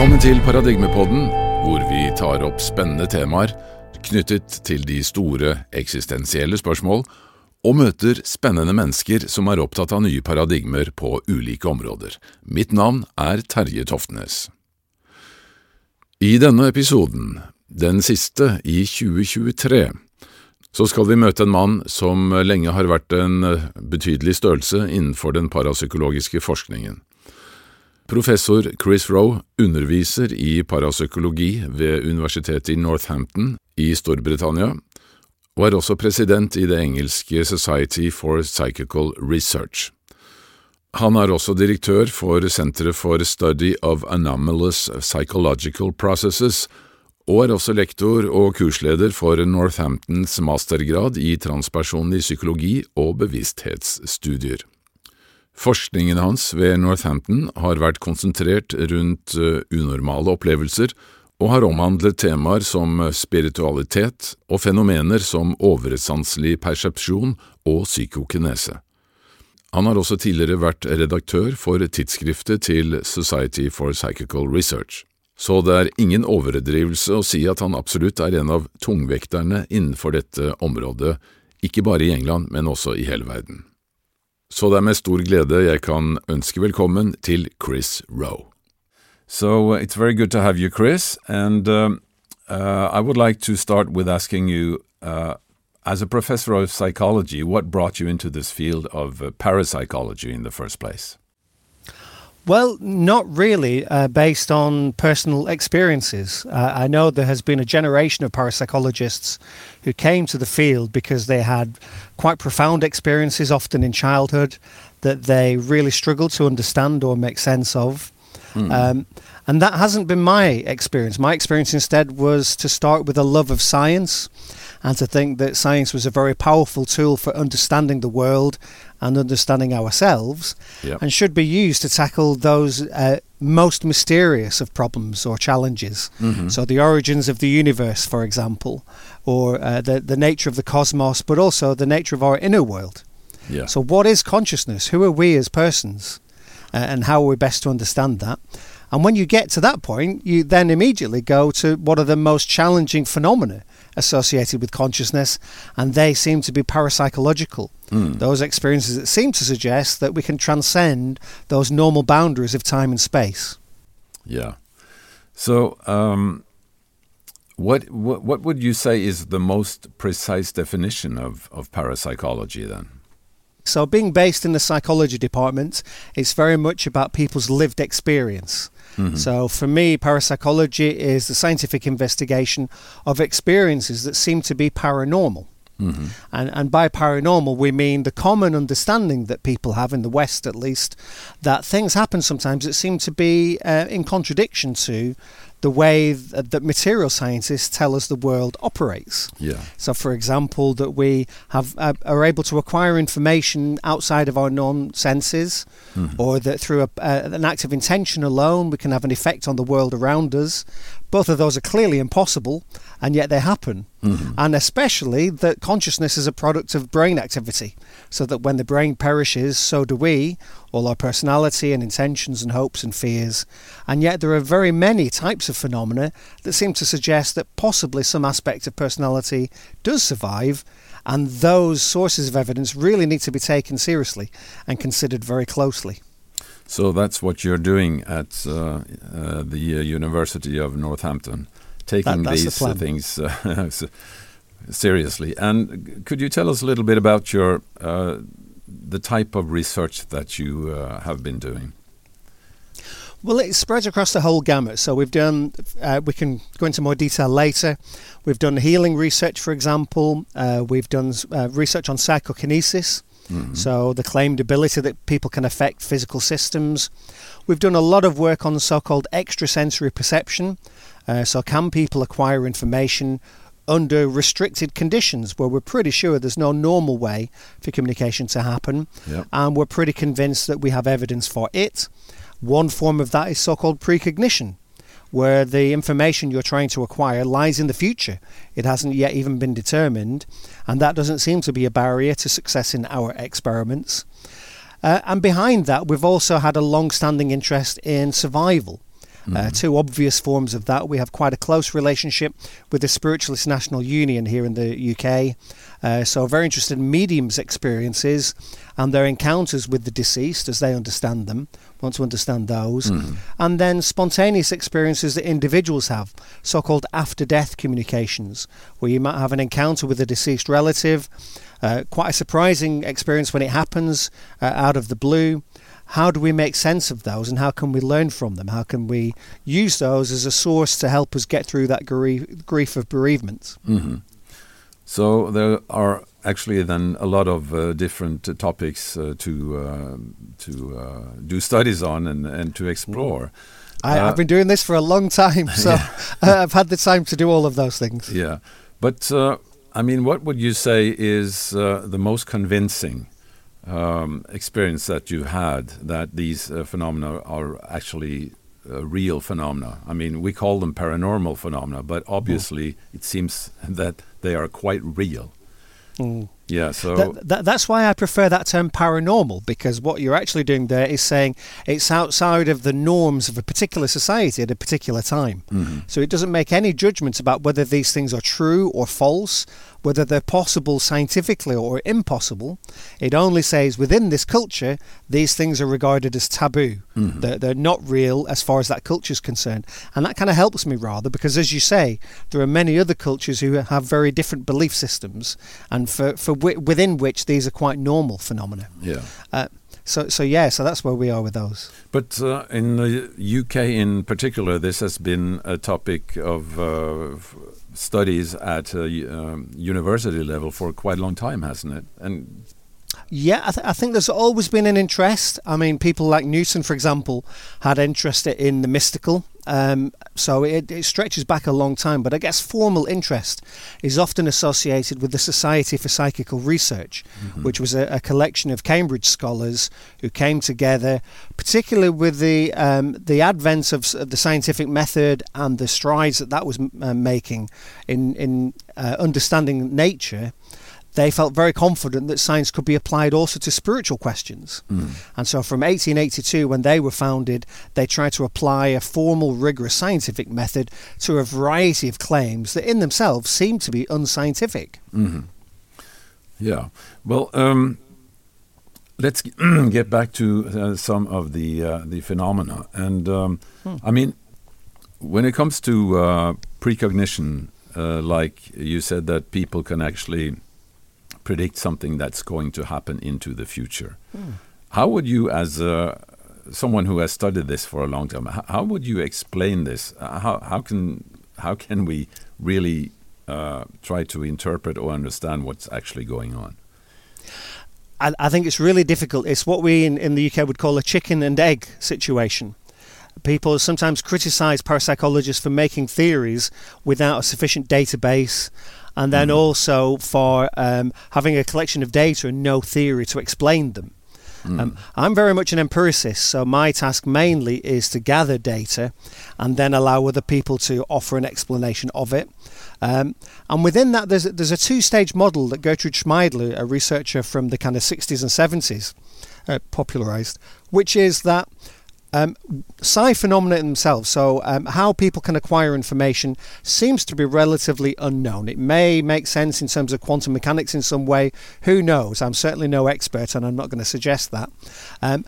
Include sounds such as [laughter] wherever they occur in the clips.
Velkommen til Paradigmepodden, hvor vi tar opp spennende temaer knyttet til de store eksistensielle spørsmål, og møter spennende mennesker som er opptatt av nye paradigmer på ulike områder. Mitt navn er Terje Toftnes. I denne episoden, den siste i 2023, så skal vi møte en mann som lenge har vært en betydelig størrelse innenfor den parapsykologiske forskningen. Professor Chris Roe underviser i parapsykologi ved universitetet i Northampton i Storbritannia, og er også president i det engelske Society for Psychical Research. Han er også direktør for Senteret for Study of Anomalous Psychological Processes, og er også lektor og kursleder for Northamptons mastergrad i transpersonlig psykologi og bevissthetsstudier. Forskningen hans ved Northampton har vært konsentrert rundt eh, unormale opplevelser og har omhandlet temaer som spiritualitet og fenomener som oversanselig persepsjon og psykokinese. Han har også tidligere vært redaktør for tidsskriftet til Society for Psychical Research, så det er ingen overdrivelse å si at han absolutt er en av tungvekterne innenfor dette området, ikke bare i England, men også i hele verden. Så det er stor glede jeg kan ønske velkommen til Chris Roe. So it's very good to have you, Chris. And um, uh, I would like to start with asking you, uh, as a professor of psychology, what brought you into this field of uh, parapsychology in the first place? Well, not really, uh, based on personal experiences. Uh, I know there has been a generation of parapsychologists who came to the field because they had quite profound experiences, often in childhood, that they really struggled to understand or make sense of. Mm. Um, and that hasn't been my experience. My experience instead was to start with a love of science and to think that science was a very powerful tool for understanding the world and understanding ourselves yep. and should be used to tackle those uh, most mysterious of problems or challenges. Mm-hmm. So, the origins of the universe, for example, or uh, the, the nature of the cosmos, but also the nature of our inner world. Yeah. So, what is consciousness? Who are we as persons? Uh, and how are we best to understand that? And when you get to that point, you then immediately go to what are the most challenging phenomena associated with consciousness, and they seem to be parapsychological. Mm. Those experiences that seem to suggest that we can transcend those normal boundaries of time and space. Yeah. So, um, what, what what would you say is the most precise definition of, of parapsychology then? So, being based in the psychology department, it's very much about people's lived experience. Mm-hmm. So, for me, parapsychology is the scientific investigation of experiences that seem to be paranormal. Mm-hmm. And, and by paranormal, we mean the common understanding that people have in the West, at least, that things happen sometimes that seem to be uh, in contradiction to the way that material scientists tell us the world operates. Yeah. So, for example, that we have uh, are able to acquire information outside of our known senses, mm-hmm. or that through a, uh, an act of intention alone we can have an effect on the world around us. Both of those are clearly impossible, and yet they happen. Mm-hmm. And especially that consciousness is a product of brain activity, so that when the brain perishes, so do we, all our personality and intentions and hopes and fears. And yet there are very many types of phenomena that seem to suggest that possibly some aspect of personality does survive. And those sources of evidence really need to be taken seriously and considered very closely. So that's what you're doing at uh, uh, the uh, University of Northampton, taking that, these the things uh, [laughs] seriously. And could you tell us a little bit about your uh, the type of research that you uh, have been doing? Well, it spreads across the whole gamut. So we've done, uh, we can go into more detail later. We've done healing research, for example. Uh, we've done uh, research on psychokinesis. Mm-hmm. So, the claimed ability that people can affect physical systems. We've done a lot of work on so called extrasensory perception. Uh, so, can people acquire information under restricted conditions where we're pretty sure there's no normal way for communication to happen? Yep. And we're pretty convinced that we have evidence for it. One form of that is so called precognition where the information you're trying to acquire lies in the future. It hasn't yet even been determined, and that doesn't seem to be a barrier to success in our experiments. Uh, and behind that, we've also had a long standing interest in survival. Uh, mm-hmm. two obvious forms of that. We have quite a close relationship with the Spiritualist National Union here in the UK. Uh, so, very interested in mediums' experiences and their encounters with the deceased as they understand them, want to understand those. Mm. And then spontaneous experiences that individuals have, so called after death communications, where you might have an encounter with a deceased relative, uh, quite a surprising experience when it happens uh, out of the blue. How do we make sense of those and how can we learn from them? How can we use those as a source to help us get through that grief, grief of bereavement? Mm-hmm. So there are actually then a lot of uh, different uh, topics uh, to uh, to uh, do studies on and, and to explore. I, have been doing this for a long time, [laughs] so yeah. [laughs] I've had the time to do all of those things. Yeah, but I mean, what would you say is the most convincing um, experience that you had that these phenomena are actually uh, real phenomena. I mean, we call them paranormal phenomena, but obviously mm. it seems [laughs] that they are quite real. Mm. Yeah, so that, that, that's why I prefer that term paranormal because what you're actually doing there is saying it's outside of the norms of a particular society at a particular time. Mm-hmm. So it doesn't make any judgments about whether these things are true or false whether they're possible scientifically or impossible. It only says within this culture, these things are regarded as taboo. Mm-hmm. They're, they're not real as far as that culture is concerned. And that kind of helps me rather because, as you say, there are many other cultures who have very different belief systems and for, for w- within which these are quite normal phenomena. Yeah. Uh, so, so yeah, so that's where we are with those. But uh, in the UK, in particular, this has been a topic of uh, studies at um, university level for quite a long time, hasn't it? And yeah, I, th- I, think there's always been an interest. I mean, people like Newton, for example, had interest in the mystical. Um, so it, it, stretches back a long time, but I guess formal interest is often associated with the Society for Psychical Research, mm-hmm. which was a, a, collection of Cambridge scholars who came together, particularly with the um, the advent of, of, the scientific method and the strides that that was uh, making in in uh, understanding nature they felt very confident that science could be applied also to spiritual questions. Mm. And so from 1882, when they were founded, they tried to apply a formal, rigorous scientific method to a variety of claims that in themselves seemed to be unscientific. Mm-hmm. Yeah. Well, um, let's [clears throat] get back to uh, some of the, uh, the phenomena. And um, hmm. I mean, when it comes to uh, precognition, uh, like you said, that people can actually predict something that's going to happen into the future. Hmm. How would you, as a, someone who has studied this for a long time, how, how would you explain this? How, how can how can we really uh, try to interpret or understand what's actually going on? I, I think it's really difficult. It's what we in, in the UK would call a chicken and egg situation. People sometimes criticize parapsychologists for making theories without a sufficient database and then mm. also for um, having a collection of data and no theory to explain them. Mm. Um, I'm very much an empiricist, so my task mainly is to gather data and then allow other people to offer an explanation of it. Um, and within that, there's, there's a two stage model that Gertrude Schmeidler, a researcher from the kind of 60s and 70s, uh, popularized, which is that um, psi phenomena themselves, so um, how people can acquire information, seems to be relatively unknown. It may make sense in terms of quantum mechanics in some way. Who knows? I'm certainly no expert, and I'm not going to suggest that. Um,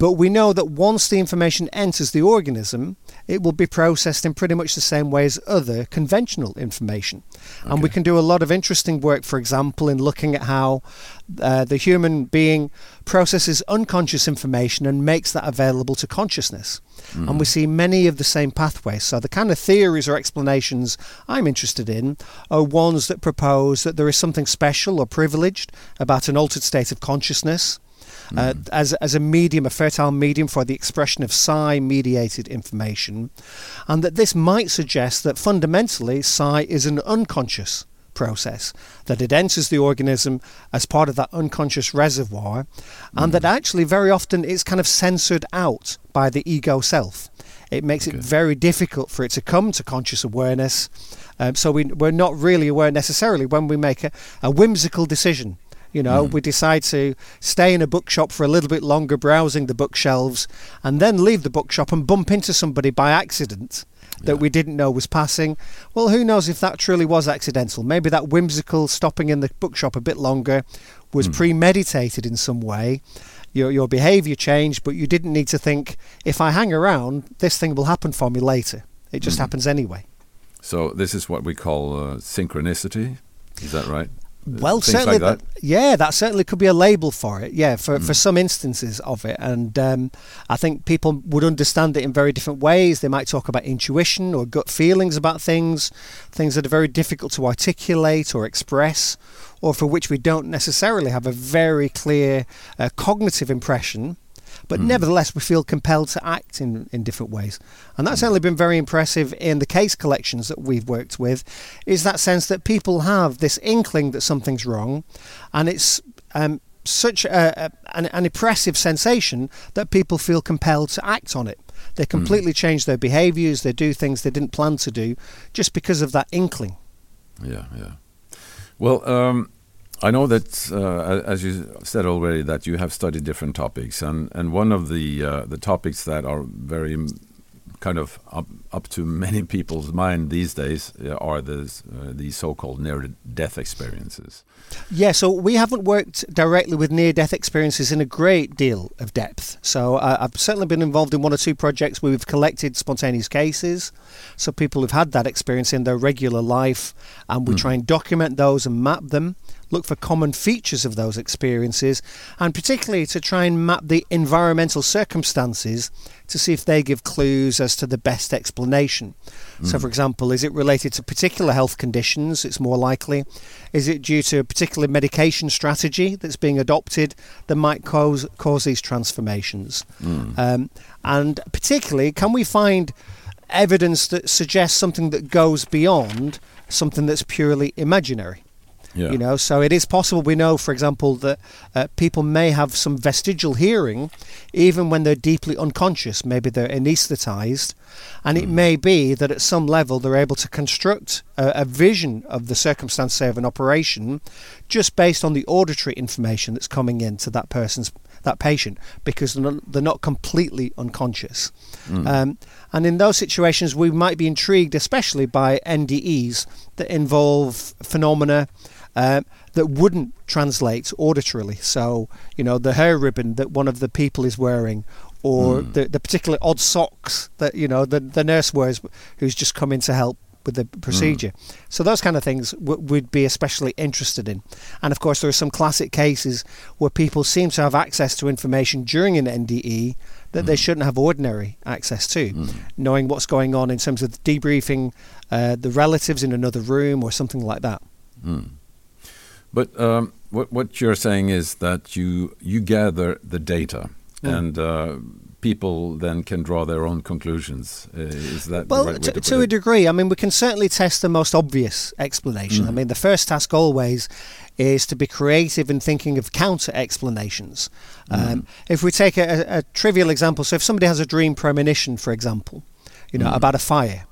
but we know that once the information enters the organism, it will be processed in pretty much the same way as other conventional information. Okay. And we can do a lot of interesting work, for example, in looking at how uh, the human being processes unconscious information and makes that available to consciousness. Mm. And we see many of the same pathways. So, the kind of theories or explanations I'm interested in are ones that propose that there is something special or privileged about an altered state of consciousness uh, mm. as, as a medium, a fertile medium for the expression of psi mediated information, and that this might suggest that fundamentally psi is an unconscious process, that it enters the organism as part of that unconscious reservoir, and mm. that actually very often it's kind of censored out by the ego self. It makes okay. it very difficult for it to come to conscious awareness. Um, so we, we're not really aware necessarily when we make a, a whimsical decision You know, mm. we decide to stay in a bookshop for a little bit longer, browsing the bookshelves, and then leave the bookshop and bump into somebody by accident that yeah. we didn't know was passing. Well, who knows if that truly was accidental? Maybe that whimsical stopping in the bookshop a bit longer was mm. premeditated in some way. Your, your behavior changed, but you didn't need to think, if I hang around, this thing will happen for me later. It just mm. happens anyway. So, this is what we call uh, synchronicity. Is that right? Well, certainly, like that. yeah, that certainly could be a label for it. Yeah, for, mm. for some instances of it, and um, I think people would understand it in very different ways. They might talk about intuition or gut feelings about things, things that are very difficult to articulate or express, or for which we don't necessarily have a very clear uh, cognitive impression but mm. nevertheless we feel compelled to act in, in different ways. And that's mm. only been very impressive in the case collections that we've worked with, is that sense that people have this inkling that something's wrong, and it's um, such a, a, an, an, impressive sensation that people feel compelled to act on it. They hmm. completely mm. change their behaviours, they do things they didn't plan to do just because of that inkling. Yeah, yeah. Well, um, I know that, uh, as you said already, that you have studied different topics, and, and one of the uh, the topics that are very kind of up, up to many people's mind these days uh, are the uh, these so-called near-death experiences. Yeah, so we haven't worked directly with near-death experiences in a great deal of depth. So uh, I've certainly been involved in one or two projects where we've collected spontaneous cases, so people who've had that experience in their regular life, and we mm. try and document those and map them look for common features of those experiences, and particularly to try and map the environmental circumstances to see if they give clues as to the best explanation. Mm. So, for example, is it related to particular health conditions? It's more likely. Is it due to a particular medication strategy that's being adopted that might cause cause these transformations? Mm. Um, and particularly, can we find evidence that suggests something that goes beyond something that's purely imaginary? Yeah. You know, so it is possible. We know, for example, that uh, people may have some vestigial hearing, even when they're deeply unconscious. Maybe they're anaesthetized, and mm. it may be that at some level they're able to construct a, a vision of the circumstance, say, of an operation, just based on the auditory information that's coming in to that person's that patient because they're not, they're not completely unconscious. Mm. Um, and in those situations, we might be intrigued, especially by NDEs that involve phenomena uh, that wouldn't translate auditorily. So, you know, the hair ribbon that one of the people is wearing, or mm. the, the particular odd socks that, you know, the, the nurse wears who's just come in to help with the procedure. Mm. So those kind of things w- would be especially interested in. And of course, there are some classic cases where people seem to have access to information during an NDE that mm. they shouldn't have ordinary access to, mm. knowing what's going on in terms of debriefing uh, the relatives in another room or something like that. Mm. But um, what what you're saying is that you you gather the data and uh, people then can draw their own conclusions. Uh, is that well right to, to a degree? I mean, we can certainly test the most obvious explanation. Mm. I mean, the first task always is to be creative in thinking of counter explanations. Mm. Um, if we take a, a, trivial example, so if somebody has a dream premonition, for example, you know, mm. about a fire,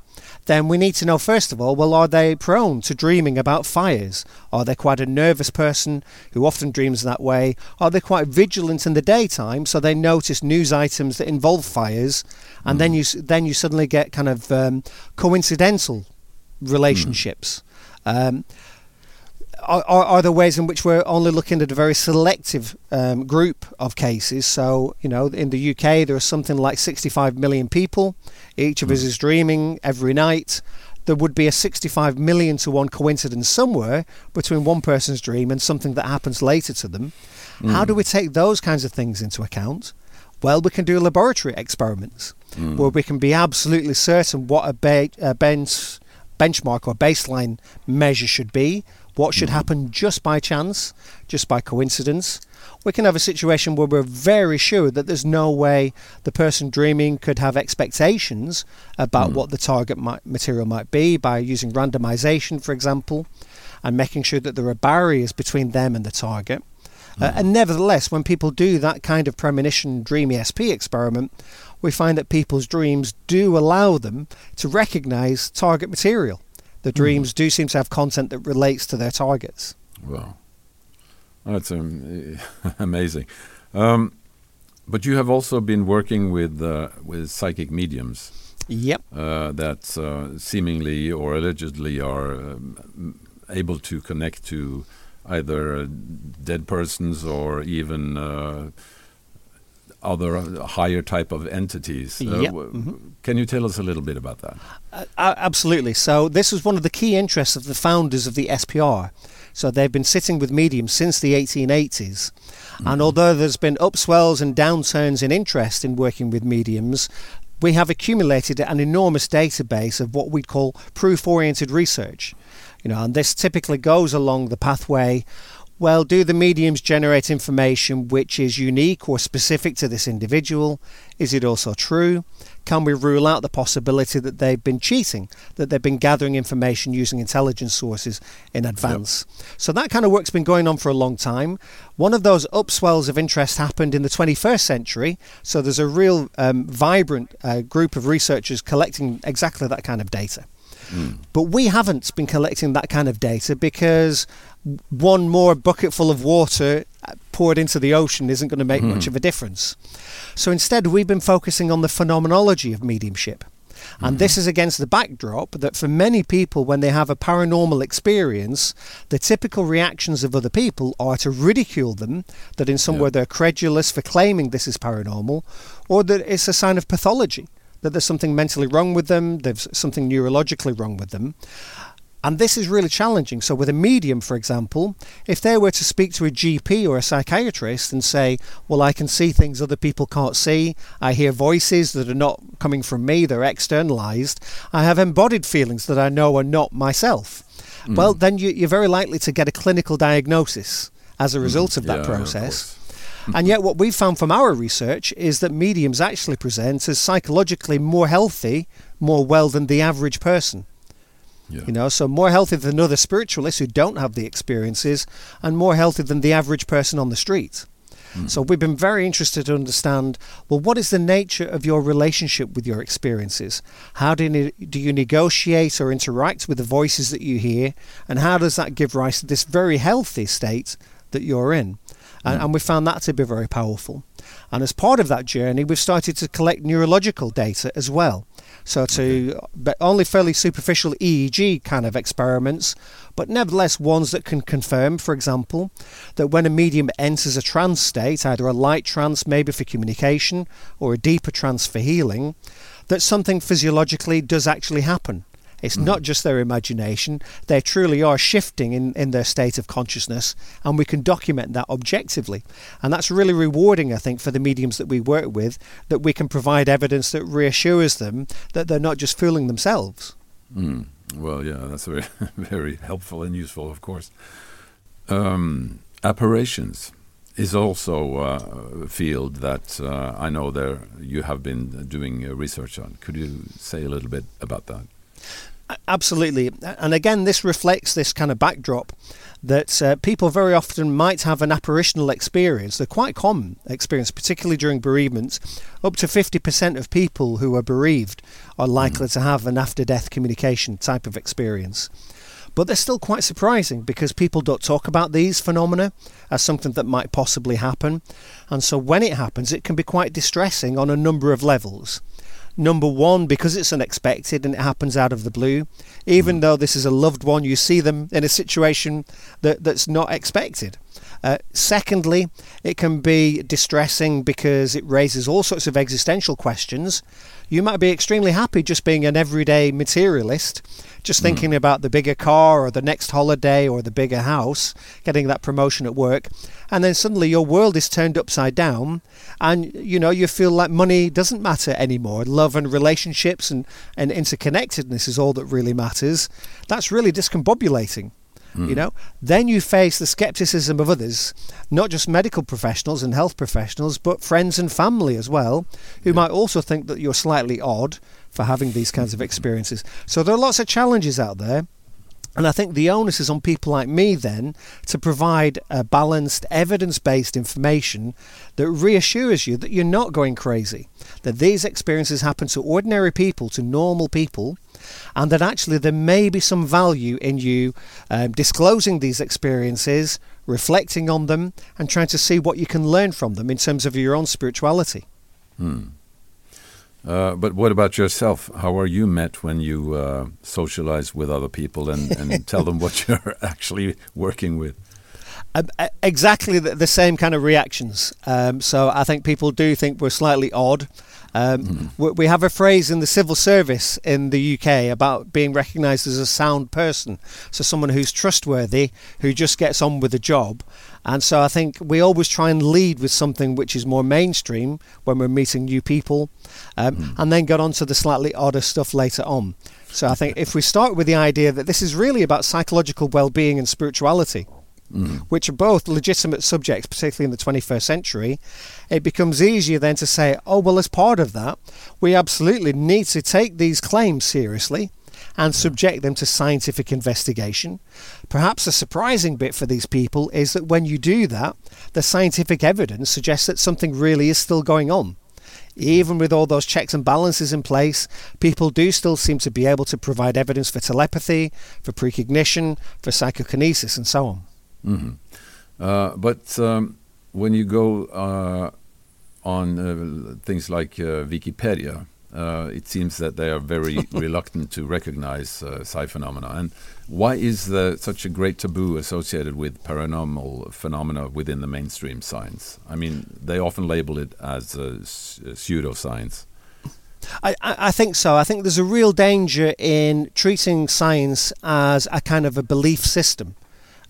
then we need to know first of all, well, are they prone to dreaming about fires? Are they quite a nervous person who often dreams that way? Are they quite vigilant in the daytime so they notice news items that involve fires, and mm. then you then you suddenly get kind of um, coincidental relationships. Mm. Um, are, are, there ways in which we're only looking at a very selective um, group of cases? So, you know, in the UK, there are something like 65 million people. Each of us hmm. is dreaming every night. There would be a 65 million to one coincidence somewhere between one person's dream and something that happens later to them. Mm. How do we take those kinds of things into account? Well, we can do laboratory experiments mm. where we can be absolutely certain what a, ba- a bench, benchmark or baseline measure should be what should happen just by chance, just by coincidence. We can have a situation where we're very sure that there's no way the person dreaming could have expectations about mm. what the target might, material might be by using randomization, for example, and making sure that there are barriers between them and the target. Mm. Uh, and nevertheless, when people do that kind of premonition dream ESP experiment, we find that people's dreams do allow them to recognize target material the dreams mm. do seem to have content that relates to their targets. Well, That's um, [laughs] amazing. Um, but you have also been working with uh, with psychic mediums. Yep. Uh, that uh, seemingly or allegedly are um, able to connect to either uh, dead persons or even uh, other uh, higher type of entities. Yep. Mm -hmm. Can you tell us a little bit about that? absolutely. So this was one of the key interests of the founders of the SPR. So they've been sitting with mediums since the 1880s. Mm-hmm. And although there's been upswells and downturns in interest in working with mediums, we have accumulated an enormous database of what we'd call proof oriented research. You know, and this typically goes along the pathway well, do the mediums generate information which is unique or specific to this individual? Is it also true? Can we rule out the possibility that they've been cheating, that they've been gathering information using intelligence sources in advance? Yep. So that kind of work's been going on for a long time. One of those upswells of interest happened in the 21st century. So there's a real um, vibrant uh, group of researchers collecting exactly that kind of data. Mm. But we haven't been collecting that kind of data because one more bucketful of water poured into the ocean isn't going to make much of a difference. So instead, we've been focusing on the phenomenology of mediumship. And mm-hmm. this is against the backdrop that for many people, when they have a paranormal experience, the typical reactions of other people are to ridicule them, that in some yeah. way they're credulous for claiming this is paranormal, or that it's a sign of pathology that there's something mentally wrong with them, there's something neurologically wrong with them. And this is really challenging. So, with a medium, for example, if they were to speak to a GP or a psychiatrist and say, Well, I can see things other people can't see, I hear voices that are not coming from me, they're externalized, I have embodied feelings that I know are not myself. Mm. Well, then you, are very likely to get a clinical diagnosis as a result mm. of that yeah, process. Of [laughs] and yet, what we've found from our research is that mediums actually present as psychologically more healthy, more well than the average person. Yeah. You know, so more healthy than other spiritualists who don't have the experiences, and more healthy than the average person on the street. Mm. So we've been very interested to understand well, what is the nature of your relationship with your experiences? How do you, do you negotiate or interact with the voices that you hear? And how does that give rise to this very healthy state that you're in? And, mm. and we found that to be very powerful. And as part of that journey, we've started to collect neurological data as well. So to okay. only fairly superficial EEG kind of experiments, but nevertheless ones that can confirm, for example, that when a medium enters a trance state, either a light trance maybe for communication or a deeper trance for healing, that something physiologically does actually happen. It's mm. not just their imagination. They truly are shifting in, in their state of consciousness, and we can document that objectively. And that's really rewarding, I think, for the mediums that we work with, that we can provide evidence that reassures them that they're not just fooling themselves. Mm. Well, yeah, that's very, [laughs] very helpful and useful, of course. Um, apparitions is also uh, a field that uh, I know there you have been doing uh, research on. Could you say a little bit about that? Absolutely. And again, this reflects this kind of backdrop that uh, people very often might have an apparitional experience. They're quite common experience, particularly during bereavement. Up to 50% of people who are bereaved are likely mm. to have an after death communication type of experience. But they're still quite surprising because people don't talk about these phenomena as something that might possibly happen. And so when it happens, it can be quite distressing on a number of levels. Number one, because it's unexpected and it happens out of the blue, even mm. though this is a loved one, you see them in a situation that, that's not expected. Uh, secondly, it can be distressing because it raises all sorts of existential questions. You might be extremely happy just being an everyday materialist, just mm. thinking about the bigger car or the next holiday or the bigger house, getting that promotion at work, and then suddenly your world is turned upside down and you know you feel like money doesn't matter anymore. Love and relationships and, and interconnectedness is all that really matters. That's really discombobulating mm. you know then you face the skepticism of others not just medical professionals and health professionals but friends and family as well who yeah. might also think that you're slightly odd for having these kinds of experiences so there are lots of challenges out there and I think the onus is on people like me then to provide a balanced, evidence based information that reassures you that you're not going crazy, that these experiences happen to ordinary people, to normal people, and that actually there may be some value in you um, disclosing these experiences reflecting on them, and trying to see what you can learn from them in terms of your own spirituality. Hmm. Uh, but what about yourself? How are you met when you uh, socialize with other people and, and [laughs] tell them what you're [laughs] actually working with? Um, exactly the, the, same kind of reactions. Um, so I think people do think we're slightly odd. Um, mm. We have a phrase in the civil service in the UK about being recognised as a sound person. So someone who's trustworthy, who just gets on with the job. And so I think we always try and lead with something which is more mainstream when we're meeting new people, um, mm. and then get on to the slightly odder stuff later on. So I think if we start with the idea that this is really about psychological well-being and spirituality, mm. which are both legitimate subjects, particularly in the 21st century, it becomes easier then to say, oh, well, as part of that, we absolutely need to take these claims seriously and subject them to scientific investigation. Perhaps a surprising bit for these people is that when you do that, the scientific evidence suggests that something really is still going on. Even with all those checks and balances in place, people do still seem to be able to provide evidence for telepathy, for precognition, for psychokinesis, and so on. Mm-hmm. Uh, but um, when you go uh, on uh, things like uh, Wikipedia, uh, it seems that they are very [laughs] reluctant to recognize uh, psi phenomena. And why is there such a great taboo associated with paranormal phenomena within the mainstream science? I mean, they often label it as pseudoscience. I, I think so. I think there's a real danger in treating science as a kind of a belief system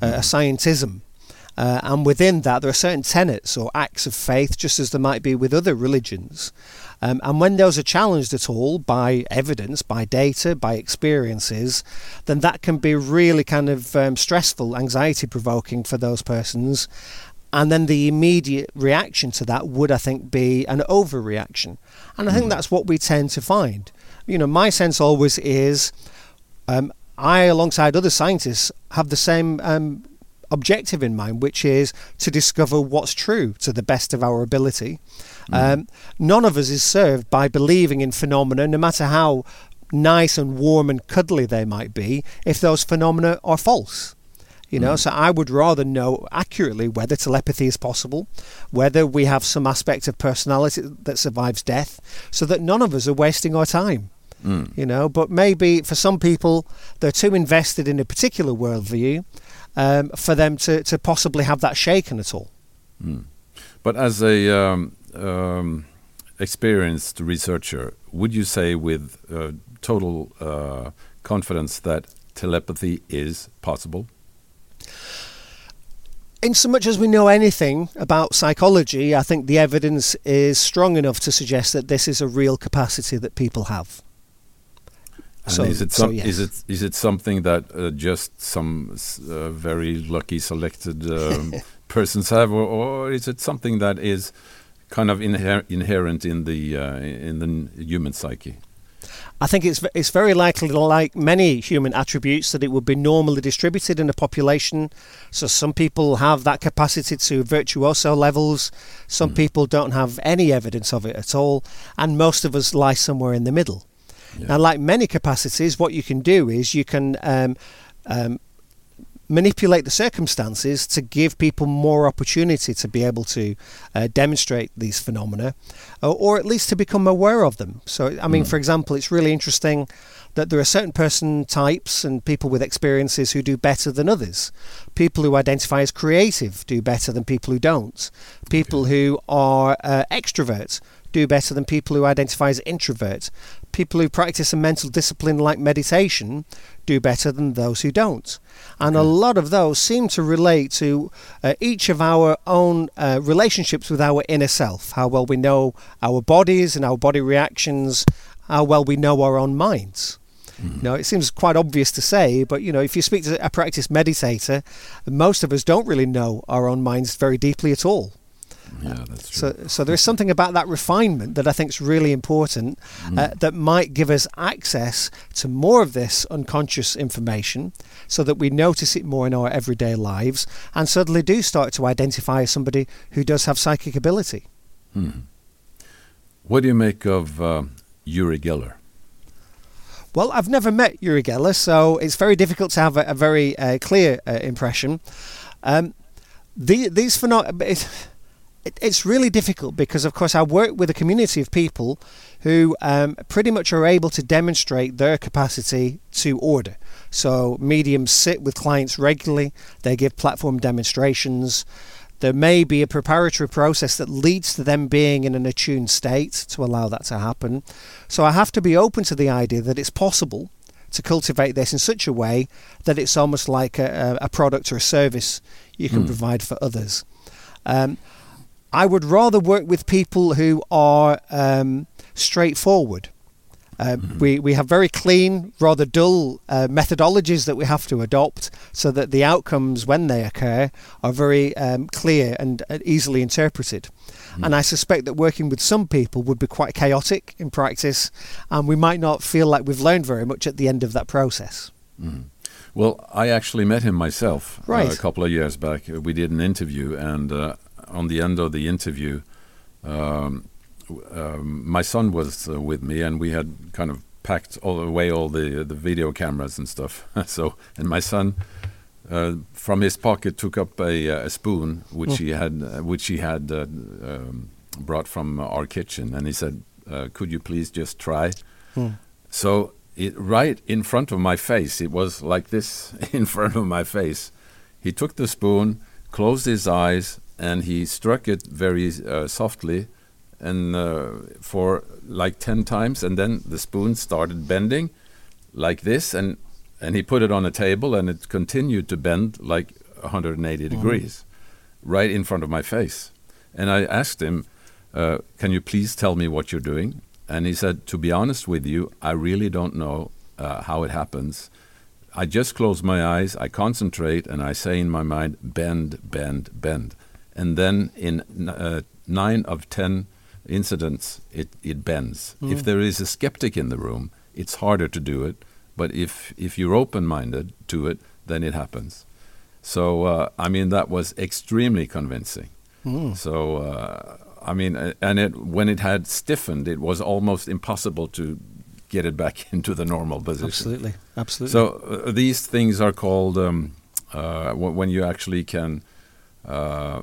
uh, a scientism. Uh, and within that, there are certain tenets or acts of faith, just as there might be with other religions. Um, and when those are challenged at all by evidence, by data, by experiences, then that can be really kind of um, stressful, anxiety provoking for those persons. And then the immediate reaction to that would, I think, be an overreaction. And I think mm. that's what we tend to find. You know, my sense always is um, I, alongside other scientists, have the same um, objective in mind, which is to discover what's true to the best of our ability. Mm. Um, none of us is served by believing in phenomena, no matter how nice and warm and cuddly they might be, if those phenomena are false. You know, mm. so I would rather know accurately whether telepathy is possible, whether we have some aspect of personality that survives death, so that none of us are wasting our time. Mm. You know, but maybe for some people they're too invested in a particular worldview um, for them to, to possibly have that shaken at all. Mm. But as a um, um, experienced researcher, would you say with uh, total uh, confidence that telepathy is possible? in so much as we know anything about psychology, I think the evidence is strong enough to suggest that this is a real capacity that people have. And so, is it some, so yes. is it is it something that uh, just some uh, very lucky selected um, [laughs] persons have, or, or, is it something that is kind of inher inherent in the uh, in the human psyche? I think it's it's very likely, like many human attributes, that it would be normally distributed in a population. So some people have that capacity to virtuoso levels. Some mm. people don't have any evidence of it at all, and most of us lie somewhere in the middle. Yeah. Now, like many capacities, what you can do is you can um, um, manipulate the circumstances to give people more opportunity to be able to uh, demonstrate these phenomena or, or, at least to become aware of them. So, I mean, mm. for example, it's really interesting that there are certain person types and people with experiences who do better than others. People who identify as creative do better than people who don't. People who are uh, extroverts do better than people who identify as introverts. People who practice a mental discipline like meditation do better than those who don't. And okay. a lot of those seem to relate to uh, each of our own uh, relationships with our inner self, how well we know our bodies and our body reactions, how well we know our own minds. Mm. Now, it seems quite obvious to say, but you know, if you speak to a practice meditator, most of us don't really know our own minds very deeply at all. Yeah, that's true. So, so there's something about that refinement that I think is really important mm. uh, that might give us access to more of this unconscious information so that we notice it more in our everyday lives and suddenly do start to identify as somebody who does have psychic ability. Mm. What do you make of uh, Uri Geller? Well, I've never met Uri Geller, so it's very difficult to have a, a very uh, clear uh, impression. Um, the, these phenomena. It, it's really difficult because, of course, I work with a community of people who um, pretty much are able to demonstrate their capacity to order. So, mediums sit with clients regularly, they give platform demonstrations. There may be a preparatory process that leads to them being in an attuned state to allow that to happen. So, I have to be open to the idea that it's possible to cultivate this in such a way that it's almost like a, a product or a service you can mm. provide for others. Um, I would rather work with people who are um, straightforward. Uh, mm-hmm. we, we have very clean, rather dull uh, methodologies that we have to adopt so that the outcomes, when they occur, are very um, clear and uh, easily interpreted. Mm-hmm. And I suspect that working with some people would be quite chaotic in practice, and we might not feel like we've learned very much at the end of that process. Mm-hmm. Well, I actually met him myself uh, right. a couple of years back. We did an interview, and uh, on the end of the interview, um, um, my son was uh, with me, and we had kind of packed all away all the the video cameras and stuff. [laughs] so, and my son, uh, from his pocket, took up a, uh, a spoon which mm. he had uh, which he had uh, um, brought from our kitchen, and he said, uh, "Could you please just try?" Mm. So, it, right in front of my face, it was like this [laughs] in front of my face. He took the spoon, closed his eyes, and he struck it very softly and uh, for like 10 times and then the spoon started bending like this and and he put it on a table and it continued to bend like 180 mm. degrees right in front of my face. And i asked him uh, can you please tell me what you're doing? And he said to be honest with you i really don't know uh, how it happens. I just close my eyes i concentrate and i say in my mind bend bend bend and then in uh, nine of ten incidents, it, it bends. Mm. If there is a skeptic in the room, it's harder to do it. But if, if you're open minded to it, then it happens. So, uh, I mean, that was extremely convincing. Mm. So, uh, I mean, and it, when it had stiffened, it was almost impossible to get it back [laughs] into the normal position. Absolutely, absolutely. So uh, these things are called um, uh, when you actually can uh,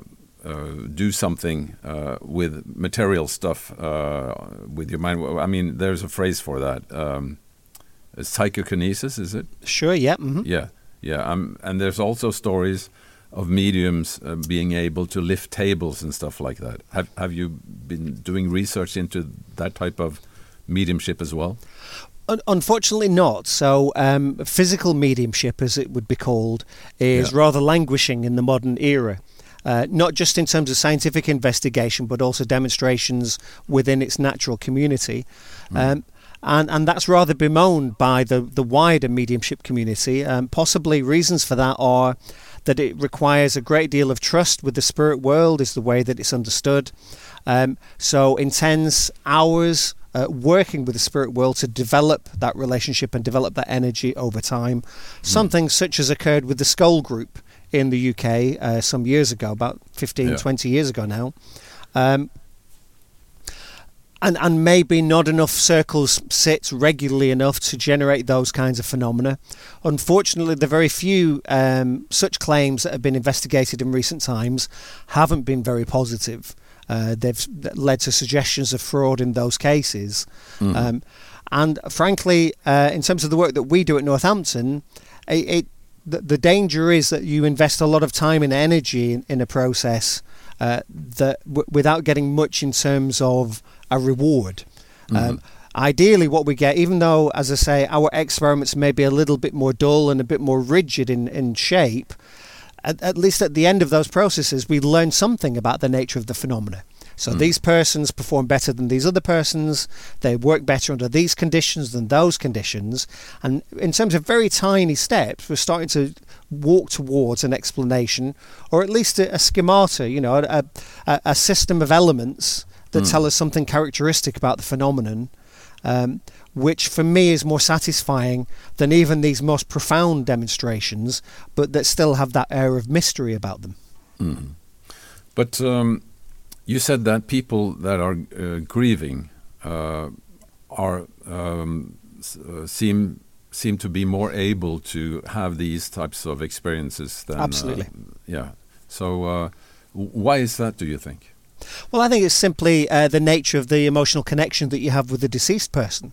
do something uh, with material stuff uh, with your mind. I mean, there's a phrase for that. Um, psychokinesis, is it? Sure. Yeah. Mm-hmm. Yeah. Yeah. Um, and there's also stories of mediums uh, being able to lift tables and stuff like that. Have Have you been doing research into that type of mediumship as well? Unfortunately, not. So, um, physical mediumship, as it would be called, is yeah. rather languishing in the modern era uh, not just in terms of scientific investigation, but also demonstrations within its natural community. Mm. Um, and, and that's rather bemoaned by the, the wider mediumship community. Um, possibly reasons for that are that it requires a great deal of trust with the spirit world, is the way that it's understood. Um, so, intense hours uh, working with the spirit world to develop that relationship and develop that energy over time. Mm. Something such as occurred with the Scole Group in the UK uh, some years ago, about 15, yeah. 20 years ago now. Um, and, and maybe not enough circles sit regularly enough to generate those kinds of phenomena. Unfortunately, the very few um, such claims that have been investigated in recent times haven't been very positive. Uh, they've led to suggestions of fraud in those cases. Mm. Um, and frankly, uh, in terms of the work that we do at Northampton, it, it the, the danger is that you invest a lot of time and energy in, in a process uh, that w- without getting much in terms of a reward. Mm-hmm. Um, ideally, what we get, even though, as I say, our experiments may be a little bit more dull and a bit more rigid in, in shape, at, at least at the end of those processes, we learn something about the nature of the phenomena. So mm. these persons perform better than these other persons. They work better under these conditions than those conditions. And in terms of very tiny steps, we're starting to walk towards an explanation, or at least a, a schemata, you know, a, a, a, system of elements that mm. tell us something characteristic about the phenomenon. Um, which for me is more satisfying than even these most profound demonstrations, but that still have that air of mystery about them. Mm. But um, you said that people that are uh, grieving uh, are um, uh, seem seem to be more able to have these types of experiences than absolutely yeah So, uh, why is that, do you think? Well, I think it's simply uh, the nature of the emotional connection that you have with the deceased person.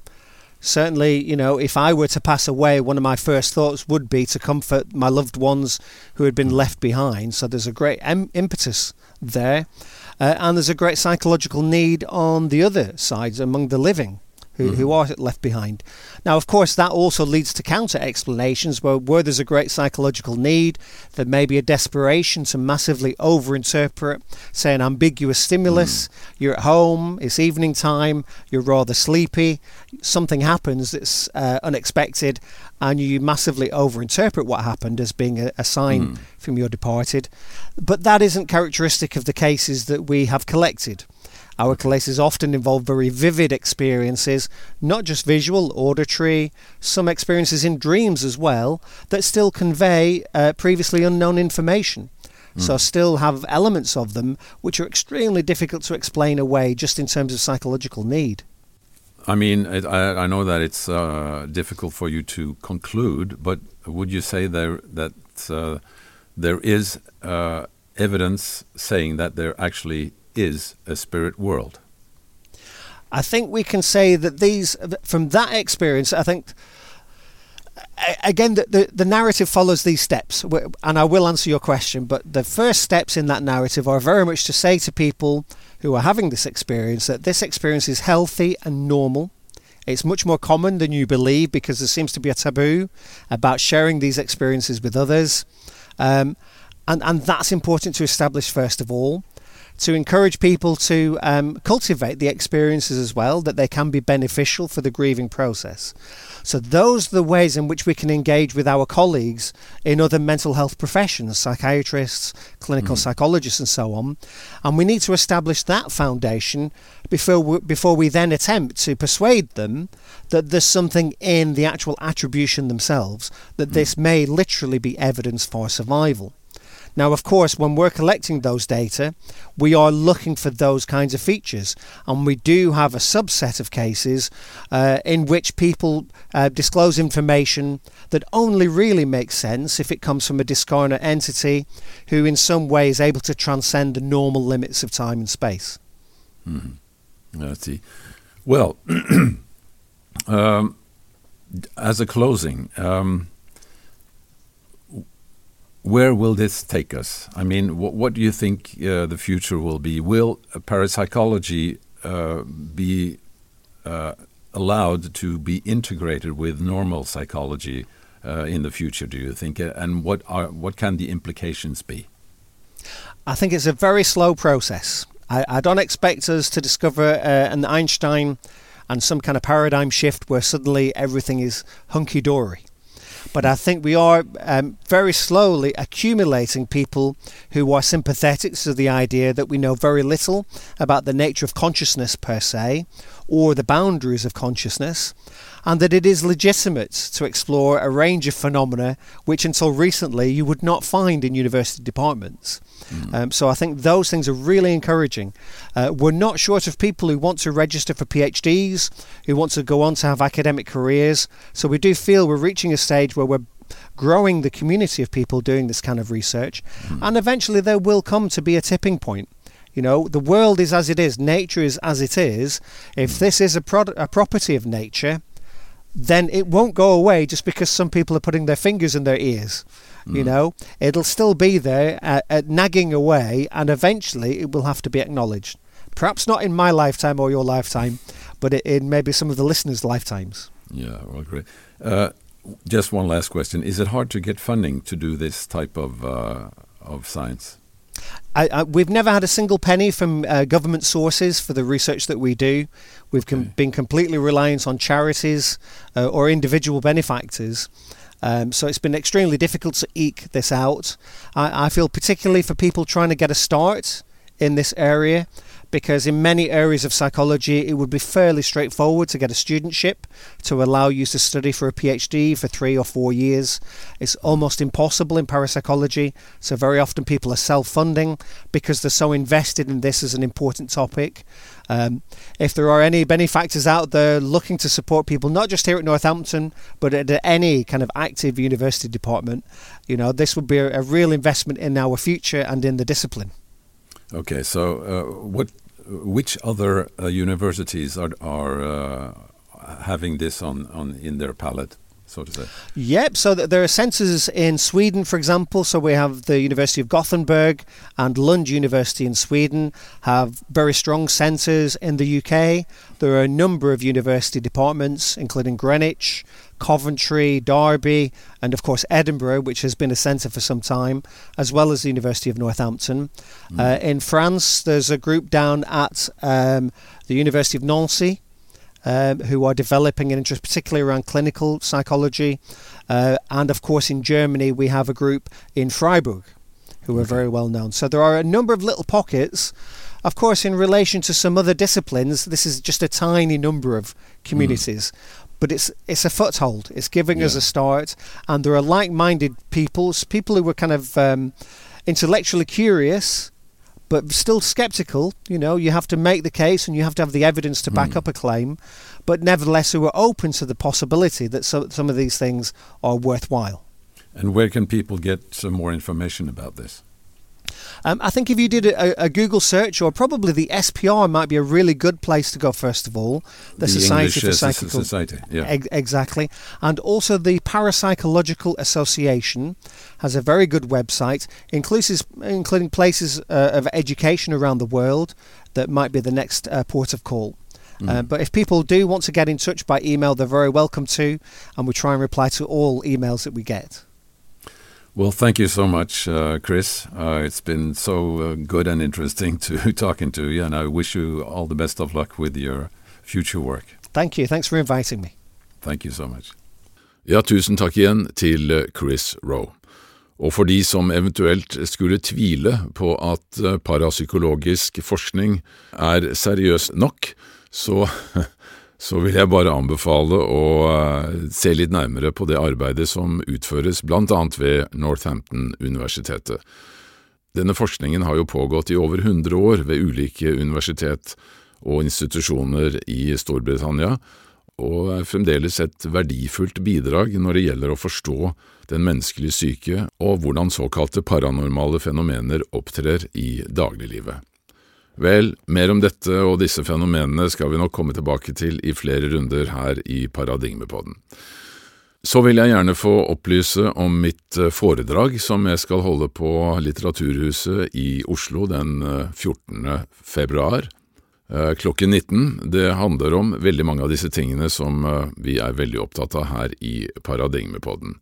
Certainly, you know, if I were to pass away, one of my first thoughts would be to comfort my loved ones who had been left behind. So there's a great em- impetus there. Uh, and there's a great psychological need on the other sides among the living who, mm-hmm. who are left behind. Now, of course, that also leads to counter explanations where, where there's a great psychological need, there may be a desperation to massively overinterpret, say, an ambiguous stimulus. Mm. You're at home, it's evening time, you're rather sleepy, something happens that's uh, unexpected, and you massively overinterpret what happened as being a, a sign mm. from your departed. But that isn't characteristic of the cases that we have collected. Our cases often involve very vivid experiences, not just visual, auditory, some experiences in dreams as well, that still convey uh, previously unknown information. Mm. So, still have elements of them which are extremely difficult to explain away just in terms of psychological need. I mean, it, I, I, know that it's uh, difficult for you to conclude, but would you say there that uh, there is uh, evidence saying that there actually is a spirit world? I think we can say that these, from that experience, I think again, the, the, the, narrative follows these steps, and I will answer your question. But the first steps in that narrative are very much to say to people who are having this experience that this experience is healthy and normal. It's much more common than you believe because there seems to be a taboo about sharing these experiences with others. Um, and, and that's important to establish first of all to encourage people to um, cultivate the experiences as well, that they can be beneficial for the grieving process. So, those are the ways in which we can engage with our colleagues in other mental health professions, psychiatrists, clinical mm. psychologists, and so on. And we need to establish that foundation before we, before we then attempt to persuade them that there's something in the actual attribution themselves, that mm. this may literally be evidence for survival. Now, of course, when we're collecting those data, we are looking for those kinds of features, and we do have a subset of cases uh, in which people uh, disclose information that only really makes sense if it comes from a discarnate entity who, in some way, is able to transcend the normal limits of time and space. Mm-hmm. I see. Well, [clears throat] um, as a closing, um, where will this take us? I mean, what, what do you think uh, the future will be? Will parapsychology uh, be uh, allowed to be integrated with normal psychology uh, in the future? Do you think? Uh, and what are what can the implications be? I think it's a very slow process. I, I don't expect us to discover uh, an Einstein and some kind of paradigm shift where suddenly everything is hunky dory. But I think we are um, very slowly accumulating people who are sympathetic to the idea that we know very little about the nature of consciousness per se or the boundaries of consciousness, and that it is legitimate to explore a range of phenomena which until recently you would not find in university departments. Mm. Um, so I think those things are really encouraging. Uh, we're not short of people who want to register for PhDs, who want to go on to have academic careers. So we do feel we're reaching a stage where we're growing the community of people doing this kind of research, mm. and eventually there will come to be a tipping point. You know, the world is as it is, nature is as it is. If mm. this is a, pro- a property of nature, then it won't go away just because some people are putting their fingers in their ears. Mm. You know, it'll still be there, uh, uh, nagging away, and eventually it will have to be acknowledged. Perhaps not in my lifetime or your lifetime, but in maybe some of the listeners' lifetimes. Yeah, well, great. Uh, just one last question: Is it hard to get funding to do this type of uh, of science? I, I, we've never had a single penny from uh, government sources for the research that we do. We've com- been completely reliant on charities uh, or individual benefactors. Um, so it's been extremely difficult to eke this out. I, I, feel particularly for people trying to get a start in this area, because in many areas of psychology it would be fairly straightforward to get a studentship to allow you to study for a PhD for three or four years. It's almost impossible in parapsychology, so very often people are self funding because they're so invested in this as an important topic. Um, if there are any benefactors out there looking to support people, not just here at Northampton, but at any kind of active university department, you know, this would be a, real investment in our future and in the discipline. Okay, so uh, what which other uh, universities are are uh, having this on, on in their palette? So to say. Yep. So there are centres in Sweden, for example. So we have the University of Gothenburg and Lund University in Sweden have very strong centres in the UK. There are a number of university departments, including Greenwich, Coventry, Derby, and of course Edinburgh, which has been a centre for some time, as well as the University of Northampton. Mm. Uh, in France, there's a group down at um, the University of Nancy. Um, who are developing an interest, particularly around clinical psychology. Uh, and of course, in Germany, we have a group in Freiburg who are very well known. So there are a number of little pockets. Of course, in relation to some other disciplines, this is just a tiny number of communities. Mm but it's it's a foothold. It's giving yeah. us a start, and there are like-minded peoples, people who are kind of um, intellectually curious, but still skeptical. You know, you have to make the case, and you have to have the evidence to back mm. up a claim, but nevertheless, who are open to the possibility that so, some of these things are worthwhile. And where can people get some more information about this? Um, I think if you did a, a, Google search, or probably the SPR might be a really good place to go. First of all, the, the Society English, for uh, Psychical Society, yeah, e- exactly, and also the Parapsychological Association has a very good website, includes including places uh, of education around the world that might be the next uh, port of call. Mm. Uh, but if people do want to get in touch by email, they're very welcome to, and we try and reply to all emails that we get. Well, thank you so much, uh, Chris. Uh, it's been so uh, good and interesting [laughs] to talking to you, and I wish you all the best of luck with your future work. Thank you. Thanks for inviting me. Thank you so much. Ja, tusen takk igjen til uh, Chris Rowe. Og for de som eventuelt skulle tvile på at uh, parapsykologisk forskning er seriøs nok, så [laughs] så vil jeg bare anbefale å eh, se litt nærmere på det arbeidet som utføres blant annet ved Northampton-universitetet. Denne forskningen har jo pågått i over 100 år ved ulike universitet og institusjoner i Storbritannia, og er fremdeles et verdifullt bidrag når det gjelder å forstå den menneskelige syke og hvordan såkalte paranormale fenomener opptrer i dagliglivet. Vel, mer om dette og disse fenomenene skal vi nok komme tilbake til i flere runder her i Paradigmepodden. Så vil jeg gjerne få opplyse om mitt eh, foredrag som jeg skal holde på Litteraturhuset i Oslo den 14. Eh, februar eh, klokken 19. Det handler om veldig mange av disse tingene som vi er veldig opptatt av her i Paradigmepodden.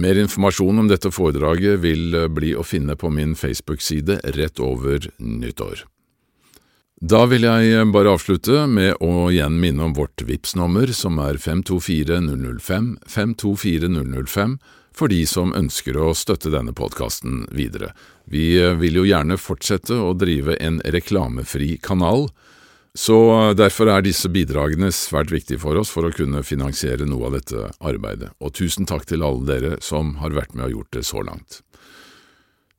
Mer informasjon om dette foredraget vil eh, bli å finne på min Facebook-side rett over nyttår. Da vil jeg eh, bare avslutte med å igjen minne om vårt vips nummer som er 524005, 524005, for de som ønsker å støtte denne podkasten videre. Vi eh, vil jo gjerne fortsette å drive en reklamefri kanal, så eh, derfor er disse bidragene svært viktige for oss for å kunne finansiere noe av dette arbeidet, og tusen takk til alle dere som har vært med og gjort det så langt.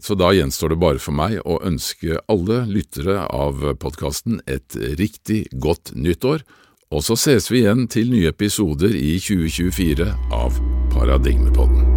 Så da gjenstår det bare for meg å ønske alle lyttere av podkasten et riktig godt nyttår, og så ses vi igjen til nye episoder i 2024 av Paradigmepodden.